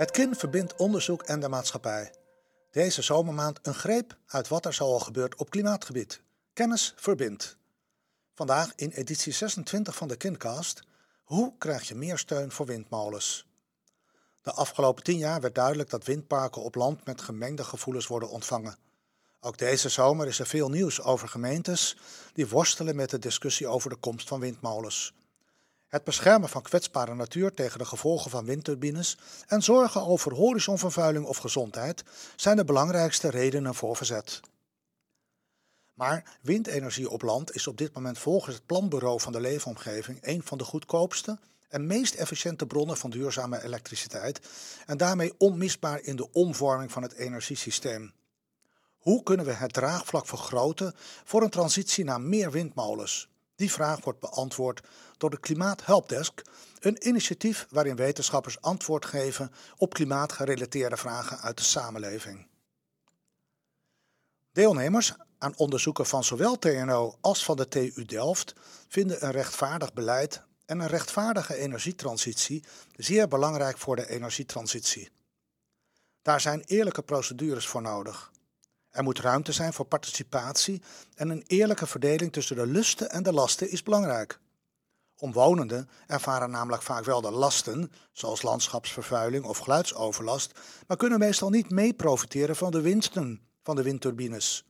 Het KIN verbindt onderzoek en de maatschappij. Deze zomermaand een greep uit wat er zoal gebeurt op klimaatgebied. Kennis verbindt. Vandaag in editie 26 van de KINcast. Hoe krijg je meer steun voor windmolens? De afgelopen tien jaar werd duidelijk dat windparken op land met gemengde gevoelens worden ontvangen. Ook deze zomer is er veel nieuws over gemeentes die worstelen met de discussie over de komst van windmolens. Het beschermen van kwetsbare natuur tegen de gevolgen van windturbines en zorgen over horizonvervuiling of gezondheid zijn de belangrijkste redenen voor verzet. Maar windenergie op land is op dit moment volgens het Planbureau van de Leefomgeving een van de goedkoopste en meest efficiënte bronnen van duurzame elektriciteit en daarmee onmisbaar in de omvorming van het energiesysteem. Hoe kunnen we het draagvlak vergroten voor een transitie naar meer windmolens? Die vraag wordt beantwoord door de Klimaat Helpdesk, een initiatief waarin wetenschappers antwoord geven op klimaatgerelateerde vragen uit de samenleving. Deelnemers aan onderzoeken van zowel TNO als van de TU Delft vinden een rechtvaardig beleid en een rechtvaardige energietransitie zeer belangrijk voor de energietransitie. Daar zijn eerlijke procedures voor nodig. Er moet ruimte zijn voor participatie en een eerlijke verdeling tussen de lusten en de lasten is belangrijk. Omwonenden ervaren namelijk vaak wel de lasten, zoals landschapsvervuiling of geluidsoverlast, maar kunnen meestal niet mee profiteren van de winsten van de windturbines.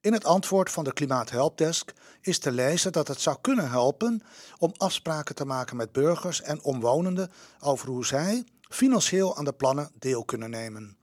In het antwoord van de Klimaathelpdesk is te lezen dat het zou kunnen helpen om afspraken te maken met burgers en omwonenden over hoe zij financieel aan de plannen deel kunnen nemen.